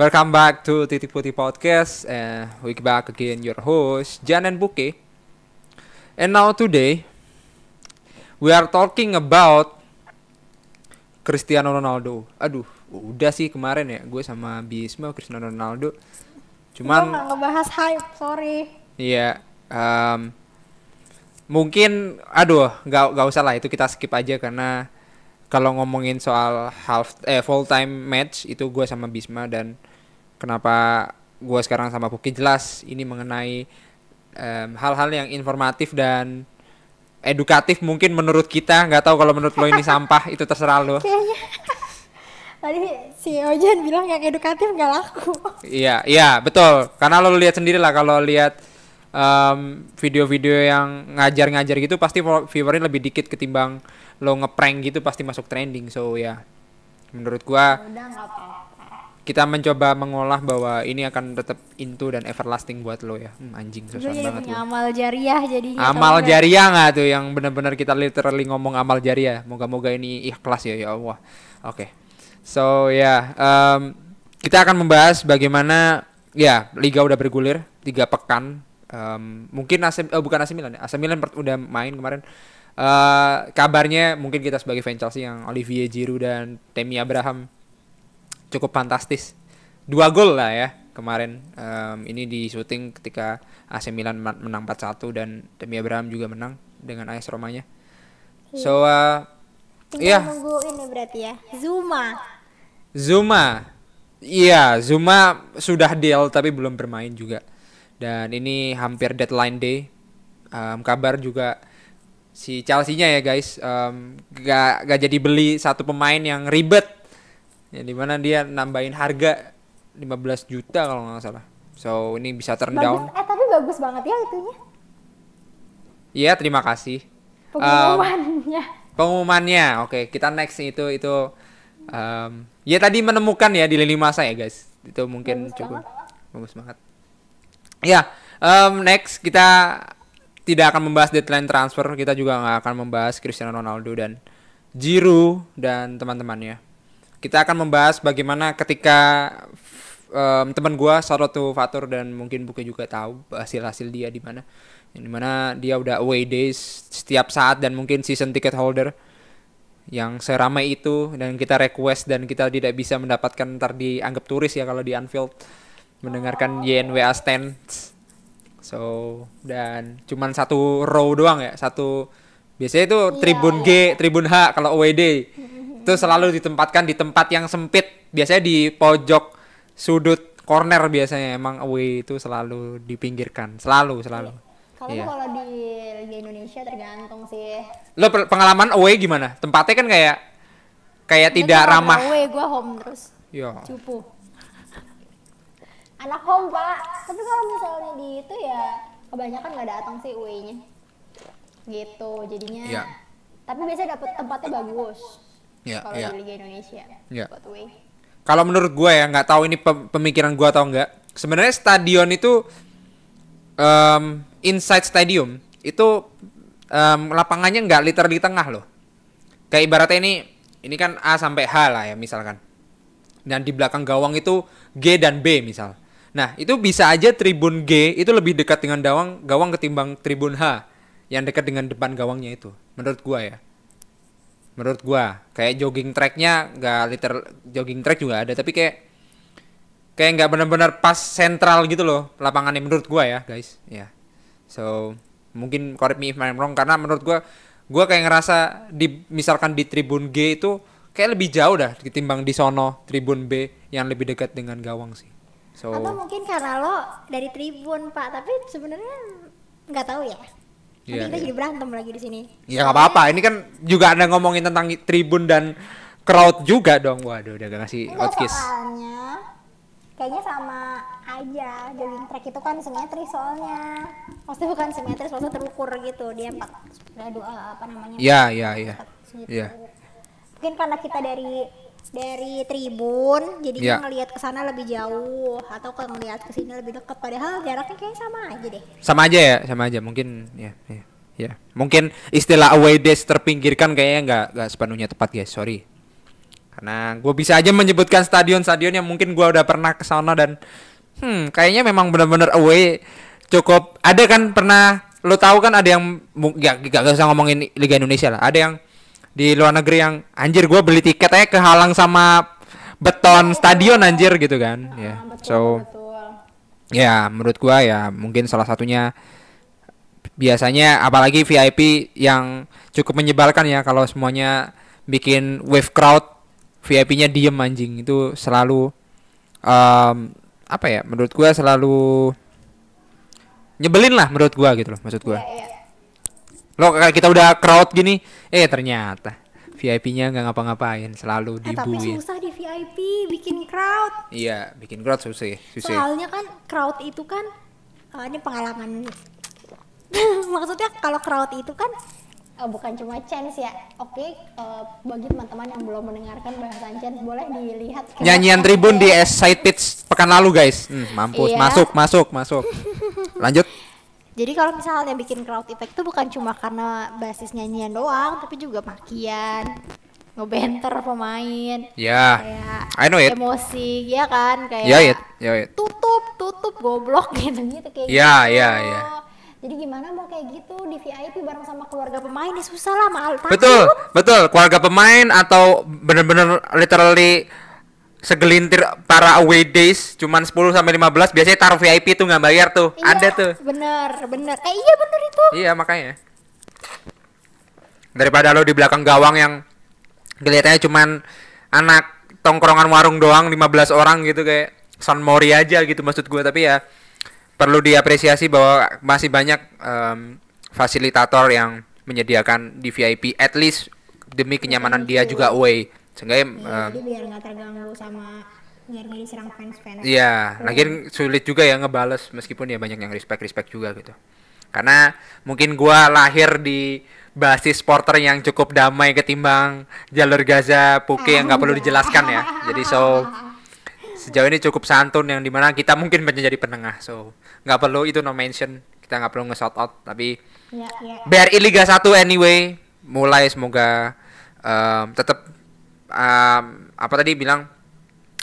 Welcome back to Titik Putih Podcast. Uh, we back again your host Jan and Buke. And now today we are talking about Cristiano Ronaldo. Aduh, udah sih kemarin ya gue sama Bisma Cristiano Ronaldo. Cuman nggak ngebahas hype, sorry. Iya, um, mungkin aduh nggak nggak usah lah itu kita skip aja karena kalau ngomongin soal half eh full time match itu gue sama Bisma dan kenapa gue sekarang sama Puki jelas ini mengenai hal hal-hal yang informatif dan edukatif mungkin menurut kita. Nggak tahu kalau menurut lo ini sampah itu terserah lo. Kayaknya. Tadi si Ojan bilang yang edukatif nggak laku. Iya iya betul. Karena lo lihat sendiri lah kalau lihat um, video-video yang ngajar-ngajar gitu pasti viewernya lebih dikit ketimbang lo ngeprank gitu pasti masuk trending. So ya menurut gua Udah kita mencoba mengolah bahwa ini akan tetap into dan everlasting buat lo ya. Hmm, anjing susah banget lo. amal jariah jadinya amal jariah nggak tuh? Yang benar-benar kita literally ngomong amal jariah. Moga-moga ini ikhlas ya ya Allah. Oke. Okay. so ya yeah, um, kita akan membahas bagaimana ya liga udah bergulir tiga pekan. Um, mungkin AC, oh bukan AC Milan ya AC Milan udah main kemarin. Uh, kabarnya mungkin kita sebagai fans Chelsea yang Olivier Giroud dan Temi Abraham cukup fantastis. Dua gol lah ya kemarin. Um, ini di syuting ketika AC Milan menang 4-1 dan Temi Abraham juga menang dengan AS Romanya. Iya. So uh, Tinggal yeah. nunggu ini berarti ya. Zuma. Zuma. Iya, Zuma sudah deal tapi belum bermain juga. Dan ini hampir deadline day. Um, kabar juga si Chelsea-nya ya guys um, gak, gak jadi beli satu pemain yang ribet ya di mana dia nambahin harga 15 juta kalau nggak salah. So ini bisa turn bagus, down. Eh tapi bagus banget ya itunya. Iya terima kasih. Pengumumannya. Um, pengumumannya. Oke okay, kita next itu itu um, ya tadi menemukan ya di lini masa ya guys. Itu mungkin bagus cukup banget. bagus banget. Ya um, next kita tidak akan membahas deadline transfer, kita juga nggak akan membahas Cristiano Ronaldo dan Giroud dan teman-temannya. Kita akan membahas bagaimana ketika um, teman gue Sarotu Fatur dan mungkin Buke juga tahu hasil-hasil dia di mana. Yang di mana dia udah away days setiap saat dan mungkin season ticket holder yang seramai itu dan kita request dan kita tidak bisa mendapatkan ntar dianggap turis ya kalau di Anfield mendengarkan YNWA stands So dan cuman satu row doang ya, satu biasanya itu yeah, tribun yeah. G, tribun H kalau OWD itu selalu ditempatkan di tempat yang sempit, biasanya di pojok sudut corner biasanya emang away itu selalu dipinggirkan, selalu selalu. Kalau yeah. kalau di Liga Indonesia tergantung sih. Lo pengalaman away gimana? Tempatnya kan kayak kayak tidak ramah. Away gua home terus. Yo. Cupu anak home pak tapi kalau misalnya di itu ya kebanyakan nggak datang sih UE-nya gitu jadinya yeah. tapi biasanya dapet tempatnya bagus yeah, kalau yeah. di Liga Indonesia yeah. buat UE kalau menurut gue ya nggak tahu ini pemikiran gue atau enggak sebenarnya stadion itu um, inside stadium itu um, lapangannya nggak liter di tengah loh kayak ibaratnya ini ini kan A sampai H lah ya misalkan dan di belakang gawang itu G dan B misal Nah, itu bisa aja tribun G itu lebih dekat dengan gawang gawang ketimbang tribun H yang dekat dengan depan gawangnya itu. Menurut gua ya. Menurut gua, kayak jogging tracknya nggak liter jogging track juga ada, tapi kayak kayak nggak benar-benar pas sentral gitu loh lapangannya menurut gua ya, guys. Ya. Yeah. So, mungkin correct me if I'm wrong karena menurut gua gua kayak ngerasa di misalkan di tribun G itu kayak lebih jauh dah ketimbang di sono tribun B yang lebih dekat dengan gawang sih. So, atau mungkin karena lo dari Tribun pak tapi sebenarnya nggak tahu ya Nanti yeah, kita yeah. jadi berantem lagi di sini. Ya nggak apa-apa. Ini kan juga ada ngomongin tentang Tribun dan crowd juga dong. Waduh, udah gak ngasih outkiss. Soalnya kayaknya sama aja jogging track itu kan simetris soalnya. Maksudnya bukan simetris, maksudnya terukur gitu. Dia empat dua apa namanya? Iya, iya, iya. Iya. Mungkin karena kita dari dari tribun jadi ya. ngelihat ke sana lebih jauh atau kalau ngelihat ke sini lebih dekat. Padahal jaraknya kayak sama aja deh. Sama aja ya sama aja. Mungkin ya ya, ya. mungkin istilah away days terpinggirkan kayaknya nggak nggak sepenuhnya tepat guys. Sorry. Karena gue bisa aja menyebutkan stadion-stadion yang mungkin gue udah pernah ke sana dan hmm kayaknya memang benar-benar away cukup. Ada kan pernah lo tahu kan ada yang ya gak, gak usah ngomongin Liga Indonesia lah. Ada yang di luar negeri yang anjir gue beli tiket aja kehalang sama beton stadion anjir gitu kan ya yeah. so ya menurut gue ya mungkin salah satunya biasanya apalagi VIP yang cukup menyebalkan ya kalau semuanya bikin wave crowd VIP-nya diem anjing itu selalu um, apa ya menurut gua selalu nyebelin lah menurut gua gitu loh maksud gua. Yeah, yeah. Lo kayak kita udah crowd gini, eh ternyata VIP-nya nggak ngapa-ngapain, selalu eh, dibuin. Tapi susah di VIP bikin crowd. Iya, bikin crowd susah, susah. Soalnya kan crowd itu kan uh, ini pengalaman maksudnya kalau crowd itu kan uh, bukan cuma chance ya. Oke, okay, uh, eh, bagi teman-teman yang belum mendengarkan bahasan chance boleh dilihat nyanyian tribun di S side pitch pekan lalu guys. Hmm, mampus, iya. masuk, masuk, masuk. Lanjut. Jadi kalau misalnya bikin crowd effect itu bukan cuma karena basis nyanyian doang, tapi juga makian, ngebenter pemain. Ya. Yeah. I know it. Emosi, ya kan kayak. Ya, yeah, it. Yeah, it. Tutup, tutup goblok gitu gitu kayak. Ya, yeah, ya, ya. Jadi gimana mau kayak gitu di VIP bareng sama keluarga pemain ya susah lah mahal betul betul keluarga pemain atau bener-bener literally segelintir para away days cuman 10 sampai 15 biasanya taruh VIP tuh nggak bayar tuh. Iya, ada tuh. bener bener. Eh iya bener itu. Iya makanya. Daripada lo di belakang gawang yang kelihatannya cuman anak tongkrongan warung doang 15 orang gitu kayak Son Mori aja gitu maksud gue tapi ya perlu diapresiasi bahwa masih banyak um, fasilitator yang menyediakan di VIP at least demi kenyamanan dia juga away sehingga ya, um, jadi biar nggak terganggu sama biar nggak diserang fans-fans. Iya lagi sulit juga ya ngebales meskipun ya banyak yang respect respect juga gitu. Karena mungkin gua lahir di basis supporter yang cukup damai ketimbang jalur Gaza Puke yang nggak perlu dijelaskan ya. Jadi so sejauh ini cukup santun yang di mana kita mungkin menjadi penengah. So nggak perlu itu no mention kita nggak perlu nge-shout out tapi ya, ya. BRI Liga 1 anyway mulai semoga um, tetap um, apa tadi bilang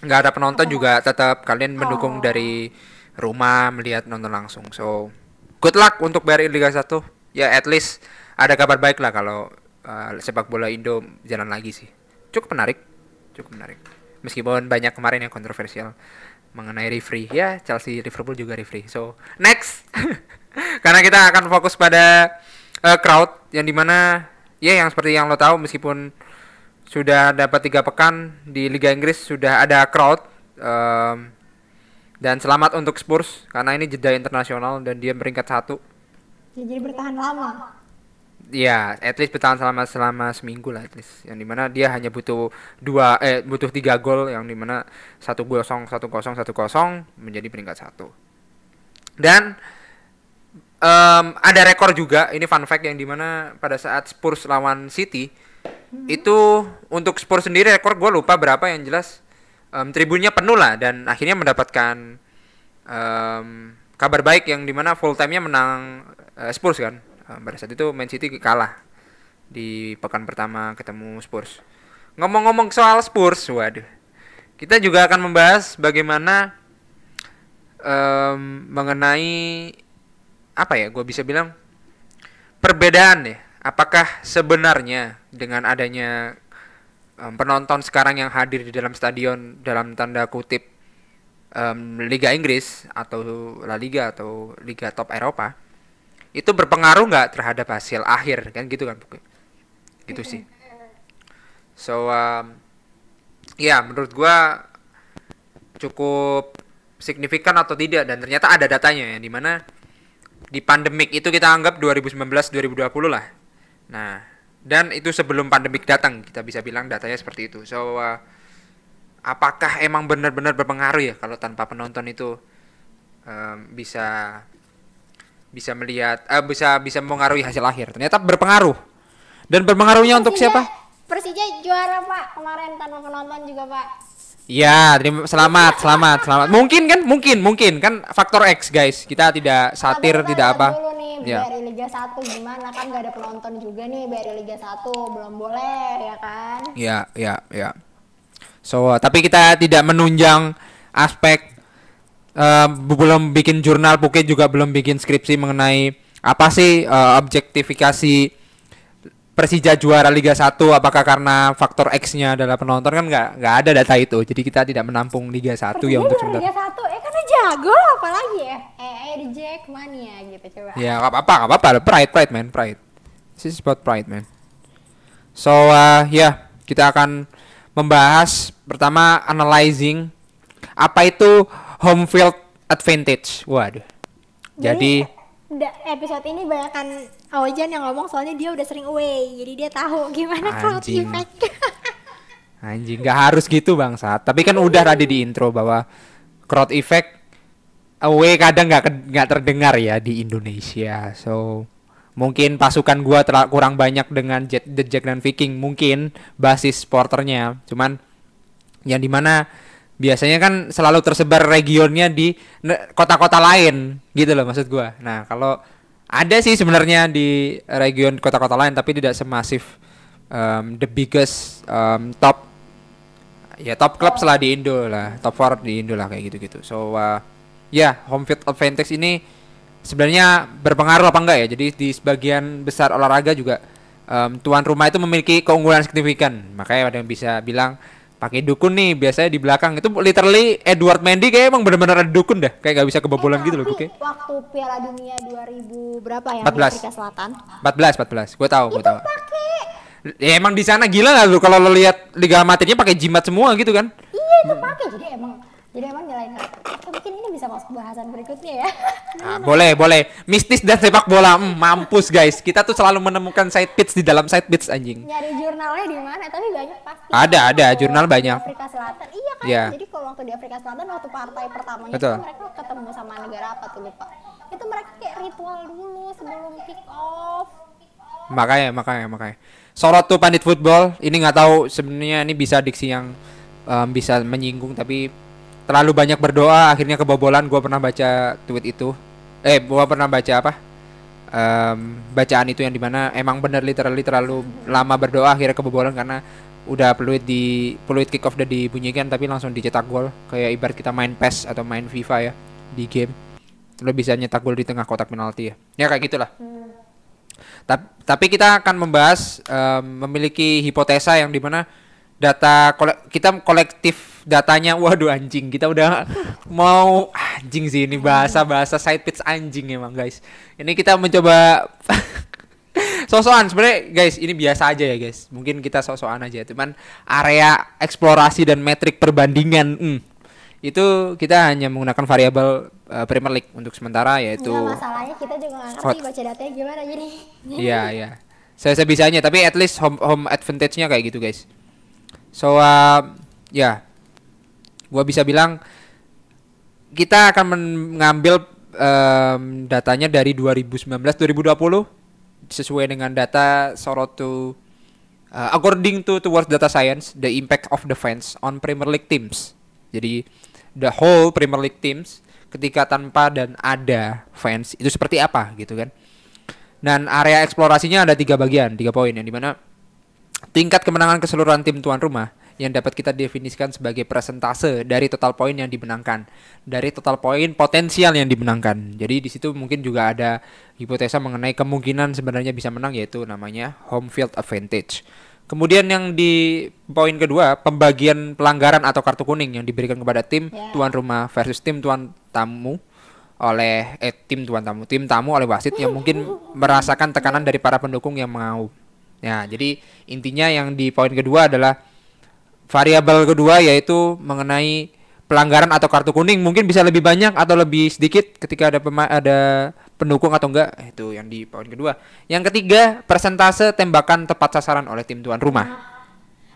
nggak ada penonton oh. juga tetap kalian mendukung oh. dari rumah melihat nonton langsung. So good luck untuk BRI Liga 1 ya at least ada kabar baik lah kalau uh, sepak bola Indo jalan lagi sih. Cukup menarik cukup menarik. Meskipun banyak kemarin yang kontroversial mengenai referee. Ya Chelsea Liverpool juga referee. So next. Karena kita akan fokus pada uh, crowd yang di mana ya yang seperti yang lo tahu meskipun sudah dapat tiga pekan di Liga Inggris sudah ada crowd um, dan selamat untuk Spurs karena ini jeda internasional dan dia peringkat satu. Ya, jadi bertahan lama. Ya at least bertahan selama selama seminggu lah at least. Yang di mana dia hanya butuh dua eh butuh tiga gol yang di mana satu kosong satu kosong satu kosong menjadi peringkat satu. Dan um, ada rekor juga ini fun fact yang di mana pada saat Spurs lawan City itu untuk Spurs sendiri rekor gue lupa berapa yang jelas um, tribunnya penuh lah dan akhirnya mendapatkan um, kabar baik yang di mana full time-nya menang uh, Spurs kan uh, pada saat itu Man City kalah di pekan pertama ketemu Spurs. Ngomong-ngomong soal Spurs, waduh. Kita juga akan membahas bagaimana um, mengenai apa ya, gue bisa bilang perbedaan ya. Apakah sebenarnya dengan adanya um, penonton sekarang yang hadir di dalam stadion dalam tanda kutip um, Liga Inggris atau La Liga atau Liga top Eropa itu berpengaruh nggak terhadap hasil akhir? Kan gitu kan gitu sih. So um, ya menurut gua cukup signifikan atau tidak dan ternyata ada datanya ya di mana di pandemik itu kita anggap 2019 2020 lah nah dan itu sebelum pandemik datang kita bisa bilang datanya seperti itu so uh, apakah emang benar-benar berpengaruh ya kalau tanpa penonton itu um, bisa bisa melihat uh, bisa bisa mengaruhi hasil akhir. Ternyata berpengaruh. Dan berpengaruhnya Persija, untuk siapa? Persija juara, Pak. Kemarin tanpa penonton juga, Pak. Ya, terima selamat, selamat, selamat. Mungkin kan, mungkin, mungkin kan faktor X, guys. Kita tidak satir, tidak apa. Dulu nih, ya. dari Liga 1 gimana kan gak ada penonton juga nih dari Liga 1, belum boleh ya kan? Ya, ya, ya. So uh, tapi kita tidak menunjang aspek uh, belum bikin jurnal Puke juga belum bikin skripsi mengenai apa sih uh, objektifikasi Persija juara Liga 1 apakah karena faktor X-nya adalah penonton kan nggak nggak ada data itu. Jadi kita tidak menampung Liga 1 ya untuk sebentar. Liga 1 eh karena jago apalagi ya. Eh eh Jack mania gitu coba. Ya nggak apa-apa nggak apa-apa pride pride man pride. This is about pride man. So uh, ya yeah, kita akan membahas pertama analyzing apa itu home field advantage. Waduh. Jadi, Jadi episode ini banyak kan Awajan yang ngomong soalnya dia udah sering away jadi dia tahu gimana crowd effect anjing nggak harus gitu bang saat tapi kan udah tadi di intro bahwa crowd effect away kadang nggak nggak terdengar ya di Indonesia so mungkin pasukan gua kurang banyak dengan Jet, The Jack dan Viking mungkin basis sporternya cuman yang di mana biasanya kan selalu tersebar regionnya di kota-kota lain gitu loh maksud gua. Nah, kalau ada sih sebenarnya di region kota-kota lain tapi tidak semasif um, the biggest um, top ya top club setelah di Indo lah, top four di Indo lah kayak gitu-gitu. So uh, ya home field advantage ini sebenarnya berpengaruh apa enggak ya? Jadi di sebagian besar olahraga juga um, tuan rumah itu memiliki keunggulan signifikan. Makanya ada yang bisa bilang pakai dukun nih biasanya di belakang. Itu literally Edward Mendy kayak emang benar-benar ada dukun dah. Kayak gak bisa kebobolan eh, gitu loh gue waktu Piala Dunia 2000 berapa ya? 14 Afrika Selatan. 14 14 gue tahu gue tahu. pakai. Ya emang di sana gila gak lu kalau lo lihat liga amatirnya pakai jimat semua gitu kan? Iya itu pakai. Jadi emang jadi emang nilai mungkin ini bisa masuk bahasan berikutnya ya. Nah, boleh, boleh. Mistis dan sepak bola, hmm, mampus guys. Kita tuh selalu menemukan side pitch di dalam side pitch anjing. Nyari jurnalnya di mana? Tapi banyak pasti. Ada, ada jurnal banyak. Afrika Selatan. Iya kan? Yeah. Jadi kalau waktu di Afrika Selatan waktu partai pertamanya Betul. itu mereka ketemu sama negara apa tuh lupa. Itu mereka kayak ritual dulu sebelum kick off. Makanya, makanya, makanya. Sorot tuh pandit football. Ini nggak tahu sebenarnya ini bisa diksi yang um, bisa menyinggung tapi terlalu banyak berdoa akhirnya kebobolan. Gue pernah baca tweet itu. Eh gue pernah baca apa? Um, bacaan itu yang di mana emang bener literally terlalu lama berdoa akhirnya kebobolan karena udah peluit di peluit kick off udah dibunyikan tapi langsung dicetak gol. Kayak ibarat kita main PES atau main FIFA ya di game. Lo bisa nyetak gol di tengah kotak penalti ya. Ya kayak gitulah. Hmm. tapi tapi kita akan membahas um, memiliki hipotesa yang di mana data kole kita kolektif datanya waduh anjing kita udah mau anjing sih ini bahasa bahasa side pitch anjing emang guys. Ini kita mencoba sosokan sebenarnya guys ini biasa aja ya guys. Mungkin kita sosokan aja cuman area eksplorasi dan metrik perbandingan hmm, itu kita hanya menggunakan variabel uh, Premier League untuk sementara yaitu Nggak masalahnya kita juga nggak ngerti baca datanya gimana jadi. Iya iya. Saya saya bisanya tapi at least home home advantage-nya kayak gitu guys So uh, ya, yeah. gua bisa bilang kita akan mengambil um, datanya dari 2019 2020 sesuai dengan data Sorotu uh, according to towards data science the impact of the fans on Premier League teams. Jadi the whole Premier League teams ketika tanpa dan ada fans itu seperti apa gitu kan. Dan area eksplorasinya ada tiga bagian, tiga poin yang di mana tingkat kemenangan keseluruhan tim tuan rumah yang dapat kita definisikan sebagai presentase dari total poin yang dimenangkan, dari total poin potensial yang dimenangkan. Jadi di situ mungkin juga ada hipotesa mengenai kemungkinan sebenarnya bisa menang yaitu namanya home field advantage. Kemudian yang di poin kedua, pembagian pelanggaran atau kartu kuning yang diberikan kepada tim yeah. tuan rumah versus tim tuan tamu oleh eh tim tuan tamu, tim tamu oleh wasit yang mungkin merasakan tekanan dari para pendukung yang mau Ya, jadi intinya yang di poin kedua adalah variabel kedua yaitu mengenai pelanggaran atau kartu kuning mungkin bisa lebih banyak atau lebih sedikit ketika ada pema ada pendukung atau enggak itu yang di poin kedua. Yang ketiga persentase tembakan tepat sasaran oleh tim tuan rumah.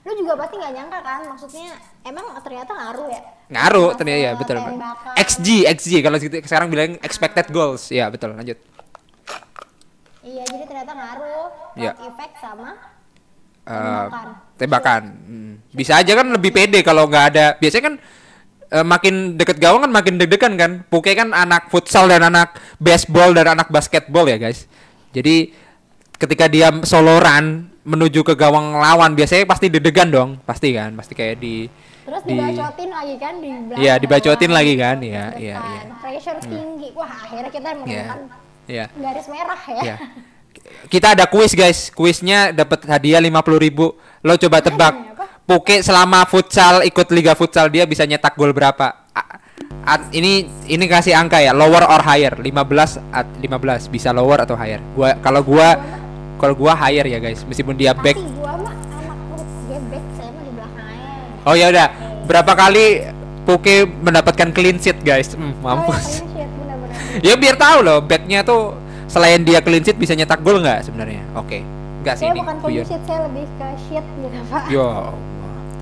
Lu juga pasti nggak nyangka kan maksudnya emang ternyata ngaruh ya? Ngaruh ternyata ya betul. Tembakan. XG XG kalau sekarang bilang expected goals ya betul lanjut. Iya, jadi ternyata ngaruh ya. efek sama uh, tembakan. tembakan. Hmm. Bisa aja kan lebih pede kalau nggak ada. Biasanya kan uh, makin deket gawang kan makin deg-degan kan. Puke kan anak futsal dan anak baseball dan anak basketball ya guys. Jadi ketika dia solo run menuju ke gawang lawan biasanya pasti deg-degan dong pasti kan pasti kayak di terus di, dibacotin lagi kan di Iya, dibacotin lagi kan. Iya, iya, iya. Pressure hmm. tinggi. Wah, akhirnya kita menemukan yeah. Yeah. garis merah ya. Yeah. Kita ada kuis guys. Kuisnya dapat hadiah lima puluh ribu. Lo coba tebak. Puke selama futsal ikut liga futsal dia bisa nyetak gol berapa? A ini ini kasih angka ya, lower or higher. 15 at 15 bisa lower atau higher. Gua kalau gua kalau gua higher ya guys, meskipun dia back. Gua mah Oh ya udah, berapa kali Poke mendapatkan clean sheet guys? Hmm, mampus. Oh, ya, ya biar tahu loh, backnya tuh selain dia clean sheet bisa nyetak gol nggak sebenarnya? Oke, okay. nggak sih saya ini. bukan clean sheet, saya lebih ke sheet gitu pak. Yo,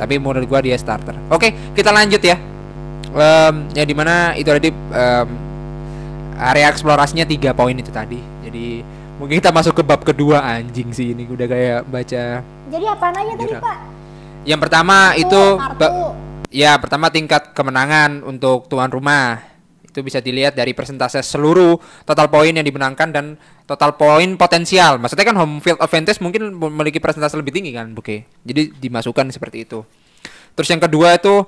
tapi menurut gua dia starter. Oke, okay, kita lanjut ya. Um, ya di mana itu tadi um, area eksplorasinya tiga poin itu tadi. Jadi mungkin kita masuk ke bab kedua anjing sih ini udah kayak baca. Jadi apa nanya tadi pak? Yang pertama kartu, itu kartu. ya pertama tingkat kemenangan untuk tuan rumah. Itu bisa dilihat dari persentase seluruh total poin yang dimenangkan dan total poin potensial. Maksudnya kan home field advantage mungkin memiliki persentase lebih tinggi kan, oke. Jadi dimasukkan seperti itu. Terus yang kedua itu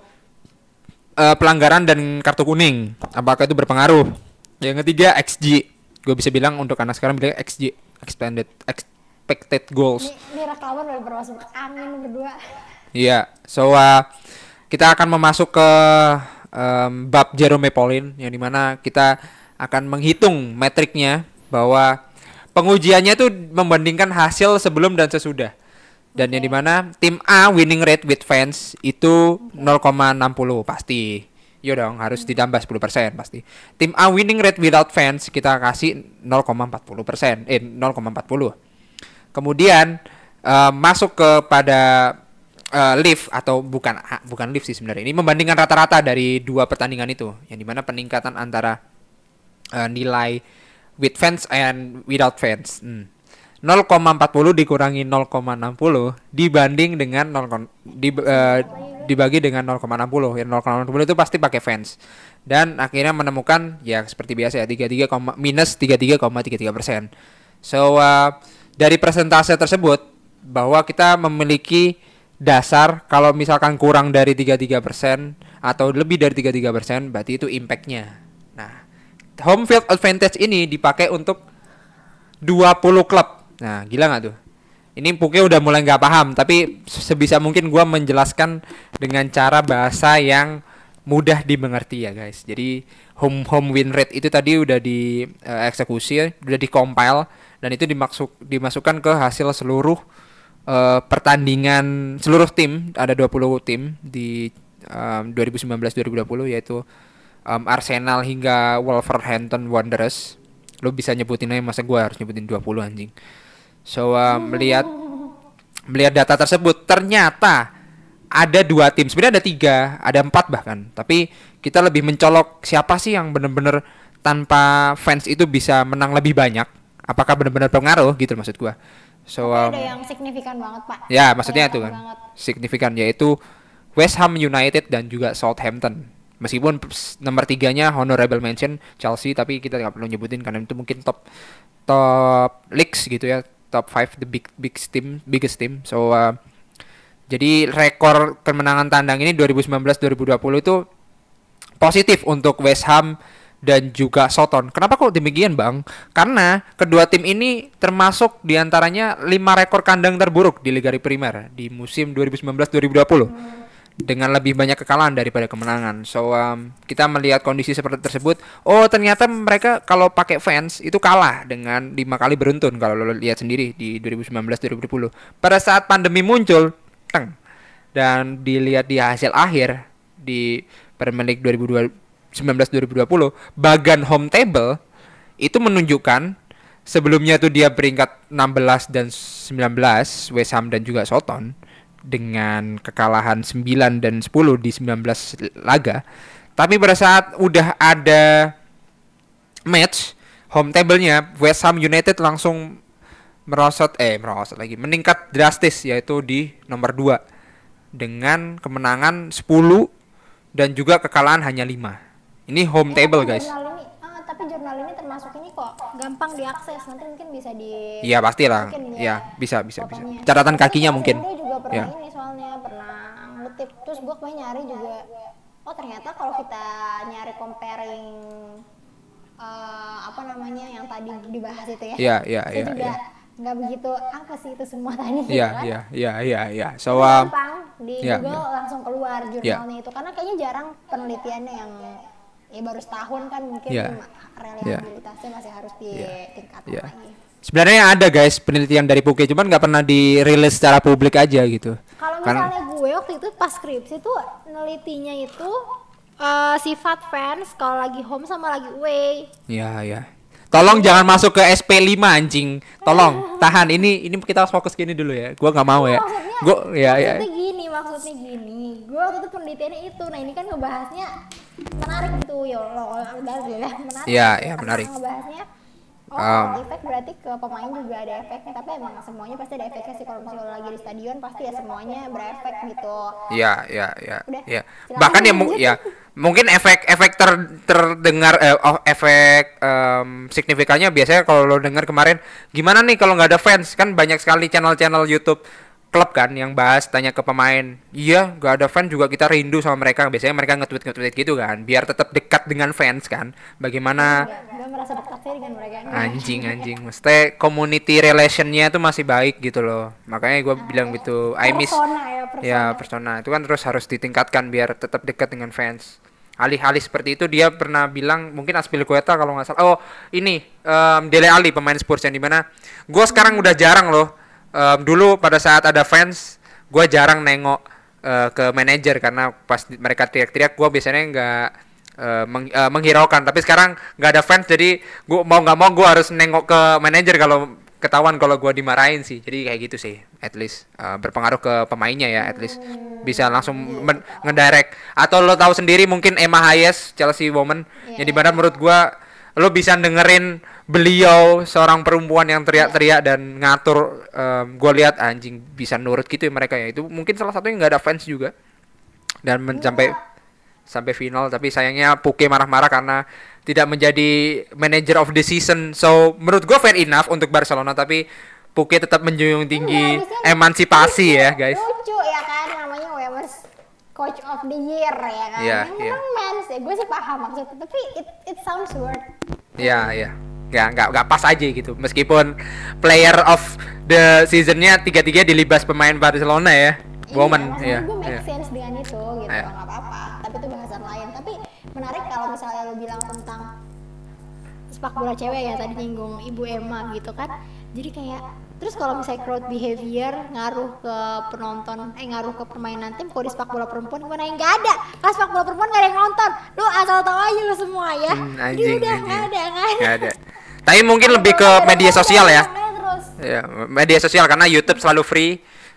uh, pelanggaran dan kartu kuning. Apakah itu berpengaruh? Yang ketiga XG. Gue bisa bilang untuk anak sekarang bilang XG expanded expected goals. Ini, ini rekaman udah bermasuk angin berdua. Iya, yeah. so uh, kita akan memasuk ke um, bab Jerome Pauline yang di mana kita akan menghitung metriknya bahwa pengujiannya itu membandingkan hasil sebelum dan sesudah. Dan okay. yang di mana tim A winning rate with fans itu 0,60 pasti. Yo dong, harus ditambah 10% pasti. Tim A winning rate without fans kita kasih 0,40%, eh 0,40. Kemudian uh, masuk kepada uh, lift atau bukan bukan lift sih sebenarnya. Ini membandingkan rata-rata dari dua pertandingan itu yang di mana peningkatan antara uh, nilai with fans and without fans. Hmm. 0,40 dikurangi 0,60 dibanding dengan 0, di, uh, dibagi dengan 0,60 ya 0,60 itu pasti pakai fans. Dan akhirnya menemukan ya seperti biasa ya 33, minus 33,33 persen. So uh, dari persentase tersebut bahwa kita memiliki dasar kalau misalkan kurang dari 33% atau lebih dari 33% berarti itu impactnya. Nah, home field advantage ini dipakai untuk 20 klub. Nah, gila nggak tuh? Ini Puke udah mulai nggak paham, tapi sebisa mungkin gua menjelaskan dengan cara bahasa yang mudah dimengerti ya guys. Jadi home home win rate itu tadi udah di uh, eksekusi, udah di compile dan itu dimaksud dimasukkan ke hasil seluruh uh, pertandingan seluruh tim ada 20 tim di um, 2019-2020 yaitu um, Arsenal hingga Wolverhampton Wanderers. Lo bisa nyebutin aja masa gue harus nyebutin 20 anjing. So um, melihat melihat data tersebut ternyata ada dua tim sebenarnya ada tiga ada empat bahkan tapi kita lebih mencolok siapa sih yang benar-benar tanpa fans itu bisa menang lebih banyak apakah benar-benar pengaruh gitu maksud gue So um, ada yang signifikan banget pak. Ya maksudnya itu kan banget. signifikan yaitu West Ham United dan juga Southampton. Meskipun nomor tiganya honorable mention Chelsea tapi kita nggak perlu nyebutin karena itu mungkin top top leagues gitu ya top 5 the big big team biggest team. So uh, jadi rekor kemenangan tandang ini 2019-2020 itu positif untuk West Ham dan juga Soton. Kenapa kok demikian, Bang? Karena kedua tim ini termasuk di antaranya lima rekor kandang terburuk di Liga Primer di musim 2019-2020 dengan lebih banyak kekalahan daripada kemenangan. So um, kita melihat kondisi seperti tersebut. Oh ternyata mereka kalau pakai fans itu kalah dengan lima kali beruntun kalau lo lihat sendiri di 2019-2020. Pada saat pandemi muncul, teng, dan dilihat di hasil akhir di Premier League 2020 19 2020 bagan home table itu menunjukkan sebelumnya tuh dia peringkat 16 dan 19 West Ham dan juga Soton dengan kekalahan 9 dan 10 di 19 laga. Tapi pada saat udah ada match home table-nya West Ham United langsung merosot eh merosot lagi meningkat drastis yaitu di nomor 2 dengan kemenangan 10 dan juga kekalahan hanya 5. Ini home eh, table guys. Ini, ah, tapi jurnal ini termasuk ini kok gampang diakses. Nanti mungkin bisa di iya pastilah. ya, ya bisa bisa bisa. Catatan kakinya mungkin. Dia juga pernah ya. ini soalnya pernah ngutip. Terus gue pengen nyari juga oh ternyata kalau kita nyari comparing uh, apa namanya yang tadi dibahas itu ya iya iya iya ya nggak begitu apa sih itu semua tadi. Iya iya iya iya iya. So um, gampang di yeah, Google yeah. langsung keluar jurnalnya yeah. itu. Karena kayaknya jarang penelitiannya yang ya baru setahun kan mungkin yeah. reliabilitasnya yeah. masih harus ditingkatkan yeah. yeah. lagi sebenarnya ada guys penelitian dari Puke cuman nggak pernah dirilis secara publik aja gitu kalau misalnya gue waktu itu pas skripsi tuh nelitinya itu uh, sifat fans kalau lagi home sama lagi away ya ya Tolong jangan masuk ke SP5 anjing. Tolong tahan ini ini kita harus fokus gini dulu ya. Gua nggak mau ya. Gua ya ya. Maksudnya gini, maksudnya gini. Gua waktu itu penelitiannya itu. Nah, ini kan ngebahasnya menarik gitu ya ya, menarik. Iya, iya menarik. Ngebahasnya Oh, um, efek berarti ke pemain juga ada efeknya, tapi emang semuanya pasti ada efeknya sih kalau misalnya lagi di stadion pasti ya semuanya berefek gitu. Iya, iya, iya. Iya. Bahkan ya, ya mungkin efek-efek ter, terdengar eh, oh, efek um, signifikannya biasanya kalau lo dengar kemarin gimana nih kalau nggak ada fans kan banyak sekali channel-channel YouTube klub kan yang bahas tanya ke pemain. Iya gak ada fans juga kita rindu sama mereka. Biasanya mereka nge-tweet nge-tweet gitu kan biar tetap dekat dengan fans kan. Bagaimana? Merasa dekat dengan mereka anjing anjing. Mesti community relationnya itu masih baik gitu loh. Makanya gue nah, bilang gitu I miss ya persona. ya persona. Itu kan terus harus ditingkatkan biar tetap dekat dengan fans. Alih-alih seperti itu dia pernah bilang mungkin Aspil Kueta kalau nggak salah. Oh ini um, Dele Ali pemain Spurs yang di mana gue sekarang udah jarang loh um, dulu pada saat ada fans gue jarang nengok uh, ke manajer karena pas mereka teriak-teriak gue biasanya nggak uh, meng, uh, menghiraukan. Tapi sekarang nggak ada fans jadi gue mau nggak mau gue harus nengok ke manajer kalau ketahuan kalau gue dimarahin sih. Jadi kayak gitu sih at least uh, berpengaruh ke pemainnya ya at least. Bisa langsung ngedirect. Atau lo tahu sendiri mungkin Emma Hayes Chelsea woman yeah. yang di mana menurut gue lo bisa dengerin beliau seorang perempuan yang teriak-teriak dan ngatur um, gue lihat anjing bisa nurut gitu ya mereka ya. Itu mungkin salah satunya nggak ada fans juga. Dan sampai sampai final. Tapi sayangnya Puke marah-marah karena tidak menjadi manager of the season. So menurut gue fair enough untuk Barcelona. Tapi Puke tetap menjunjung tinggi emansipasi ya guys. lucu ya kan? Namanya Wemers coach of the year ya kan? Yeah, yang yeah. mens ya gue sih paham maksudnya. Tapi it, it sounds weird. Ya ya nggak nggak nggak pas aja gitu. Meskipun player of the seasonnya tiga tiga dilibas pemain Barcelona ya. Iya, woman ya gue make yeah. sense dengan itu gitu. Nggak apa-apa tapi itu bahasan lain. Tapi menarik kalau misalnya lo bilang tentang sepak bola cewek ya tadi nyinggung ibu Emma gitu kan jadi kayak Terus kalau misalnya crowd behavior ngaruh ke penonton, eh ngaruh ke permainan tim, kalau di sepak bola perempuan gimana? Yang nggak ada. Pas sepak bola perempuan nggak ada yang nonton. Lu asal tahu aja lu semua ya. Hmm, anjing, Jadi udah nggak ada, nggak ada. ada. Tapi mungkin lebih ke media sosial ya. Ya, media sosial karena YouTube selalu free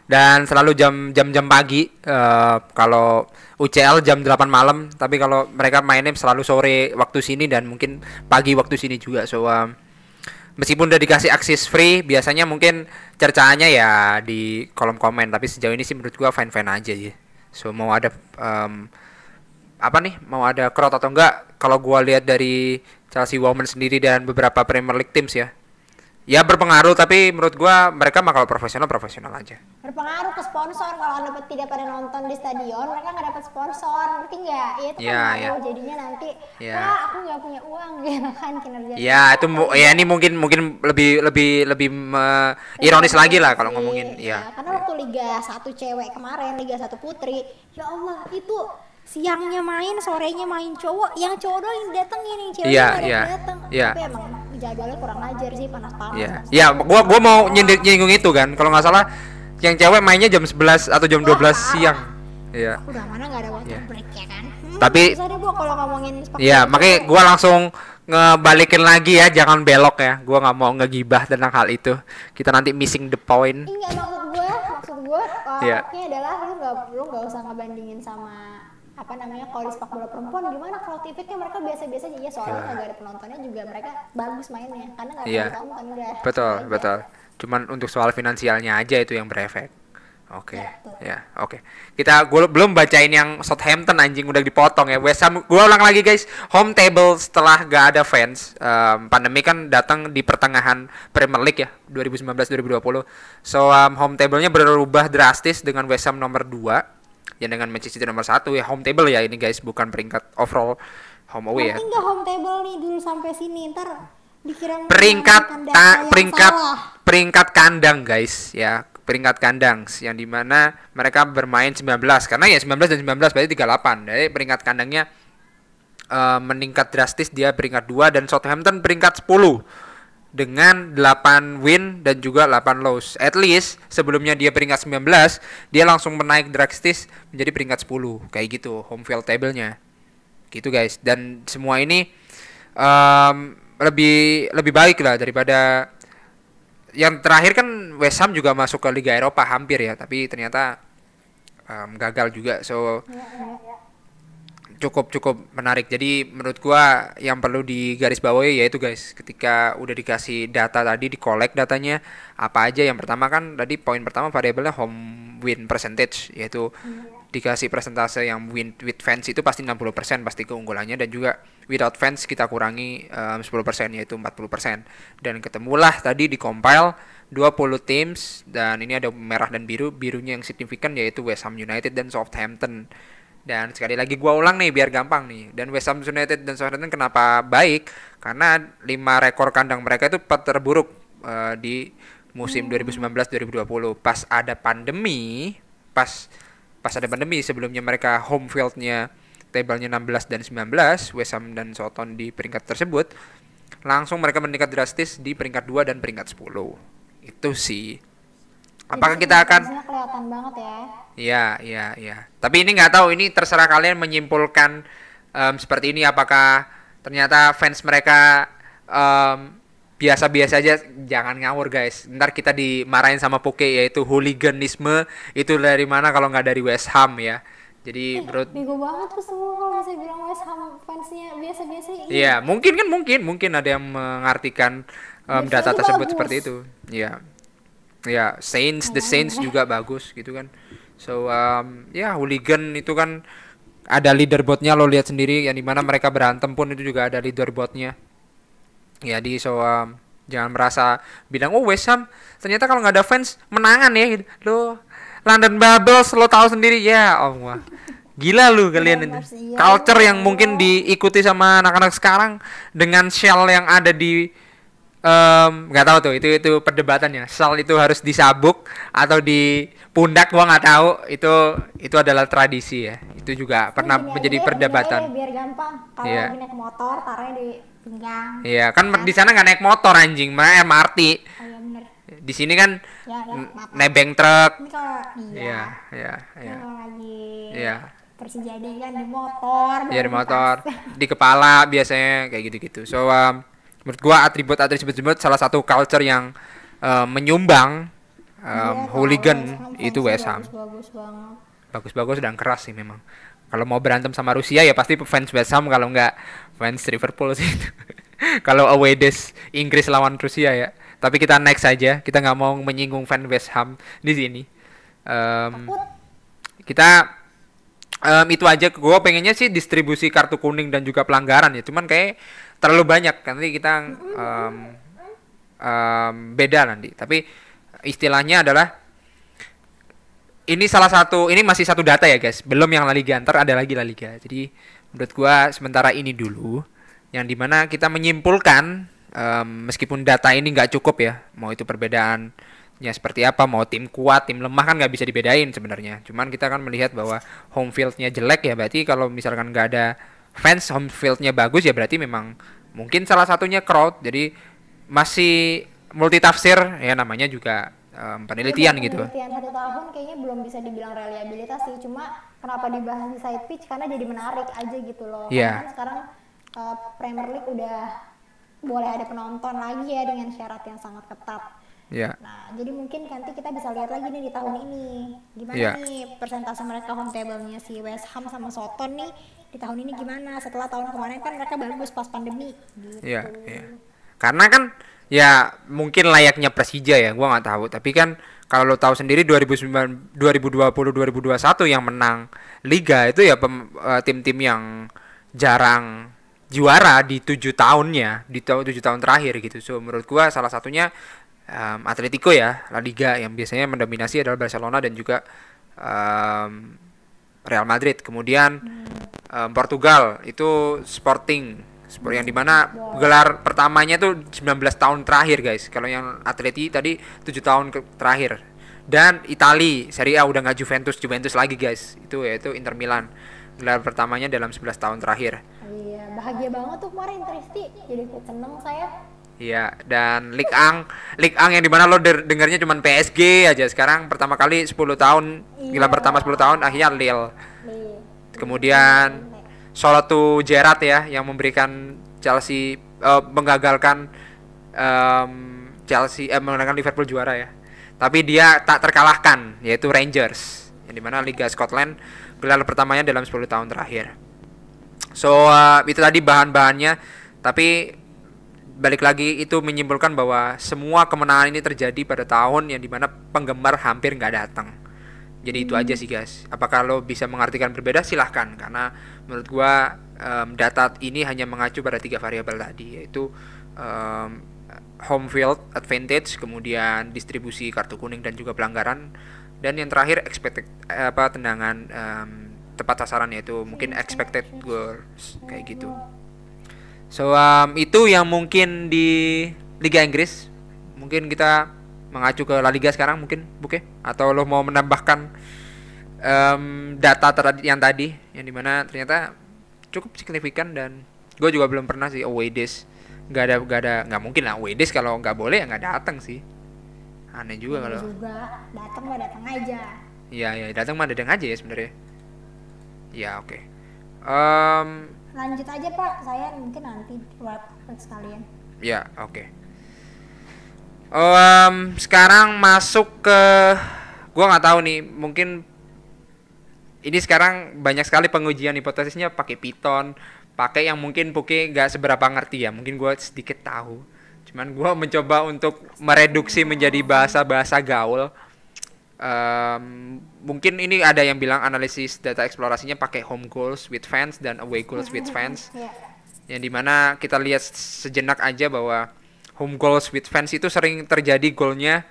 dan selalu jam jam jam pagi uh, kalau UCL jam 8 malam tapi kalau mereka mainnya selalu sore waktu sini dan mungkin pagi waktu sini juga. So um, meskipun udah dikasih akses free biasanya mungkin cercaannya ya di kolom komen tapi sejauh ini sih menurut gua fine fine aja ya so mau ada um, apa nih mau ada crowd atau enggak kalau gua lihat dari Chelsea Women sendiri dan beberapa Premier League teams ya ya berpengaruh tapi menurut gua mereka mah kalau profesional profesional aja. Berpengaruh ke sponsor kalau anda tidak pada nonton di stadion mereka nggak dapat sponsor ngerti nggak? Ya itu ya, kan ya. jadinya nanti ya. wah aku nggak punya uang gitu kan kinerja ya itu ya ini mungkin mungkin lebih lebih lebih uh, ironis lagi lah kalau ngomongin ya, ya. Karena waktu Liga satu cewek kemarin Liga satu putri ya Allah itu siangnya main sorenya main cowok yang cowok doang yang datengin yang cewek yeah, yeah, dateng yeah. tapi emang jadwalnya kurang ajar sih panas-panas yeah. ya yeah, gua gua mau nyindir nyinggung itu kan kalau nggak salah yang cewek mainnya jam 11 atau jam Wah, 12 belas siang Iya. Udah mana gak ada water yeah. break ya kan? Hmm, Tapi gua kalau ngomongin Iya, makanya gua langsung ngebalikin lagi ya, jangan belok ya. Gua nggak mau ngegibah tentang hal itu. Kita nanti missing the point. Enggak maksud gua, maksud gua uh, yeah. adalah lu nggak lu nggak usah ngebandingin sama apa namanya kalau di sepak bola perempuan gimana kalau efeknya mereka biasa-biasa aja ya soalnya yeah. nggak ada penontonnya juga mereka bagus mainnya karena nggak ada yeah. penonton udah betul aja. betul cuman untuk soal finansialnya aja itu yang berefek Oke. Okay. Ya, ya, oke. Okay. Kita gua belum bacain yang Southampton anjing udah dipotong ya. West Ham gua ulang lagi guys. Home table setelah gak ada fans. Um, pandemi kan datang di pertengahan Premier League ya, 2019-2020. So um, home table-nya berubah drastis dengan West Ham nomor 2 yang dengan Manchester City nomor 1 ya home table ya ini guys, bukan peringkat overall home away ya. Enggak home table nih dulu sampai sini. Ntar dikira peringkat ta, peringkat salah. peringkat kandang guys ya peringkat kandang yang di mana mereka bermain 19 karena ya 19 dan 19 berarti 38 dari peringkat kandangnya uh, meningkat drastis dia peringkat 2 dan Southampton peringkat 10 dengan 8 win dan juga 8 loss. At least sebelumnya dia peringkat 19, dia langsung menaik drastis menjadi peringkat 10. Kayak gitu home field table-nya. Gitu guys. Dan semua ini um, lebih lebih baik lah daripada yang terakhir kan West Ham juga masuk ke Liga Eropa hampir ya, tapi ternyata um, gagal juga. So cukup cukup menarik. Jadi menurut gua yang perlu digarisbawahi yaitu guys, ketika udah dikasih data tadi di collect datanya apa aja? Yang pertama kan tadi poin pertama variabelnya home win percentage yaitu dikasih presentase yang win with fans itu pasti 60% pasti keunggulannya. Dan juga without fans kita kurangi um, 10% yaitu 40% dan ketemulah tadi di compile 20 teams dan ini ada merah dan biru. Birunya yang signifikan yaitu West Ham United dan Southampton dan sekali lagi gua ulang nih biar gampang nih. Dan West Ham United dan Southampton kenapa baik? Karena 5 rekor kandang mereka itu terburuk uh, di musim 2019-2020 pas ada pandemi pas pas ada pandemi sebelumnya mereka home fieldnya tabelnya 16 dan 19 West Ham dan Southampton di peringkat tersebut langsung mereka meningkat drastis di peringkat 2 dan peringkat 10 itu sih. Apakah Jadi, kita akan kelihatan banget ya iya iya iya. Tapi ini nggak tahu ini terserah kalian menyimpulkan um, seperti ini apakah ternyata fans mereka um, biasa-biasa aja jangan ngawur guys. Ntar kita dimarahin sama Poke yaitu hooliganisme. Itu dari mana kalau nggak dari West Ham ya. Jadi eh, menurut bego banget tuh semua kalau saya bilang West Ham fansnya biasa-biasa iya mungkin kan mungkin. Mungkin ada yang mengartikan um, data tersebut bagus. seperti itu. Ya ya Saints the Saints juga bagus gitu kan so um, ya hooligan itu kan ada leaderboardnya lo lihat sendiri yang di mana mereka berantem pun itu juga ada leaderboardnya. Ya di so um, jangan merasa bilang oh West Ham ternyata kalau nggak ada fans menangan ya lo London Bubbles lo tahu sendiri ya oh wah gila lu kalian ini. Iya. culture yang mungkin diikuti sama anak-anak sekarang dengan shell yang ada di nggak um, tahu tuh itu itu perdebatannya. Shell itu harus disabuk atau di pundak gua nggak tahu. Itu itu adalah tradisi ya. Itu juga pernah menjadi perdebatan. biar gampang. Kalau yeah. naik motor taruhnya di pinggang. Iya kan di sana nggak naik motor anjing. Mana MRT oh, iya bener. di sini kan ya, ya, nebeng truk. Iya iya iya. iya. Persijade kan di motor iya di motor di kepala biasanya kayak gitu-gitu. So um, menurut gua atribut atribut salah satu culture yang uh, menyumbang um, ya, hooligan itu West Ham bagus-bagus dan keras sih memang. Kalau mau berantem sama Rusia ya pasti fans West Ham kalau nggak fans Liverpool sih. Kalau away days Inggris lawan Rusia ya. Tapi kita next saja kita nggak mau menyinggung fan West Ham di sini. Um, kita um, itu aja. Gue pengennya sih distribusi kartu kuning dan juga pelanggaran ya. Cuman kayak terlalu banyak. Nanti kita um, um, beda nanti. Tapi istilahnya adalah ini salah satu ini masih satu data ya guys. Belum yang La Liga ada lagi La Liga jadi menurut gua sementara ini dulu yang di mana kita menyimpulkan um, meskipun data ini nggak cukup ya mau itu perbedaannya seperti apa mau tim kuat tim lemah kan nggak bisa dibedain sebenarnya. Cuman kita kan melihat bahwa home fieldnya jelek ya berarti kalau misalkan nggak ada fans home fieldnya bagus ya berarti memang mungkin salah satunya crowd jadi masih multi tafsir ya namanya juga um, penelitian gitu. Penelitian satu tahun kayaknya belum bisa dibilang reliabilitas sih, cuma kenapa dibahas di side pitch karena jadi menarik aja gitu loh. Yeah. Kan sekarang uh, Premier League udah boleh ada penonton lagi ya dengan syarat yang sangat ketat. Iya. Yeah. Nah, jadi mungkin nanti kita bisa lihat lagi nih di tahun ini gimana yeah. nih persentase mereka home table-nya si West Ham sama Soton nih di tahun ini gimana setelah tahun kemarin kan mereka bagus pas pandemi gitu. Iya, iya. Karena kan ya mungkin layaknya Persija ya gua nggak tahu tapi kan kalau lo tahu sendiri 2009 2020 2021 yang menang liga itu ya eh, tim-tim uh, yang jarang juara di tujuh tahunnya di tujuh tahun terakhir gitu so menurut gua salah satunya um, Atletico ya La Liga yang biasanya mendominasi adalah Barcelona dan juga um, Real Madrid. Kemudian um, Portugal itu Sporting. Seperti yang di mana gelar pertamanya tuh 19 tahun terakhir guys. Kalau yang Atleti tadi 7 tahun terakhir. Dan Itali Serie A udah nggak Juventus Juventus lagi guys. Itu yaitu Inter Milan. Gelar pertamanya dalam 11 tahun terakhir. Iya bahagia banget tuh kemarin Tristi. Jadi seneng saya Iya, dan Lik Ang, Lik Ang yang di mana lo dengarnya cuma PSG aja. Sekarang pertama kali 10 tahun, iya. gelar pertama 10 tahun, akhirnya Lille. Kemudian Solotu Gerrard ya yang memberikan Chelsea uh, menggagalkan um, Chelsea eh, mengalahkan Liverpool juara ya. Tapi dia tak terkalahkan yaitu Rangers yang di mana Liga Scotland gelar pertamanya dalam 10 tahun terakhir. So uh, itu tadi bahan-bahannya tapi balik lagi itu menyimpulkan bahwa semua kemenangan ini terjadi pada tahun yang di mana penggemar hampir nggak datang. Jadi itu aja sih guys. Apakah lo bisa mengartikan berbeda silahkan. Karena menurut gua um, data ini hanya mengacu pada tiga variabel tadi yaitu um, home field advantage kemudian distribusi kartu kuning dan juga pelanggaran dan yang terakhir expected apa tendangan um, tepat sasaran yaitu mungkin expected goals kayak gitu so um, itu yang mungkin di Liga Inggris. Mungkin kita mengacu ke La Liga sekarang mungkin Buke? Atau lo mau menambahkan um, data tadi yang tadi yang di mana ternyata cukup signifikan dan gue juga belum pernah sih away days. Nggak ada nggak ada nggak mungkin lah away days kalau nggak boleh ya nggak datang sih. Aneh juga kalau juga datang mah datang aja. Iya ya datang mah datang aja ya sebenarnya. Ya oke. Okay. um, lanjut aja pak. Saya mungkin nanti buat sekalian. Ya oke. Okay um, sekarang masuk ke gua nggak tahu nih mungkin ini sekarang banyak sekali pengujian hipotesisnya pakai Python pakai yang mungkin Puke nggak seberapa ngerti ya mungkin gua sedikit tahu. Cuman gua mencoba untuk mereduksi menjadi bahasa-bahasa gaul um, mungkin ini ada yang bilang analisis data eksplorasinya pakai home goals with fans dan away goals with fans yeah. yang di mana kita lihat sejenak aja bahwa home goals with fans itu sering terjadi golnya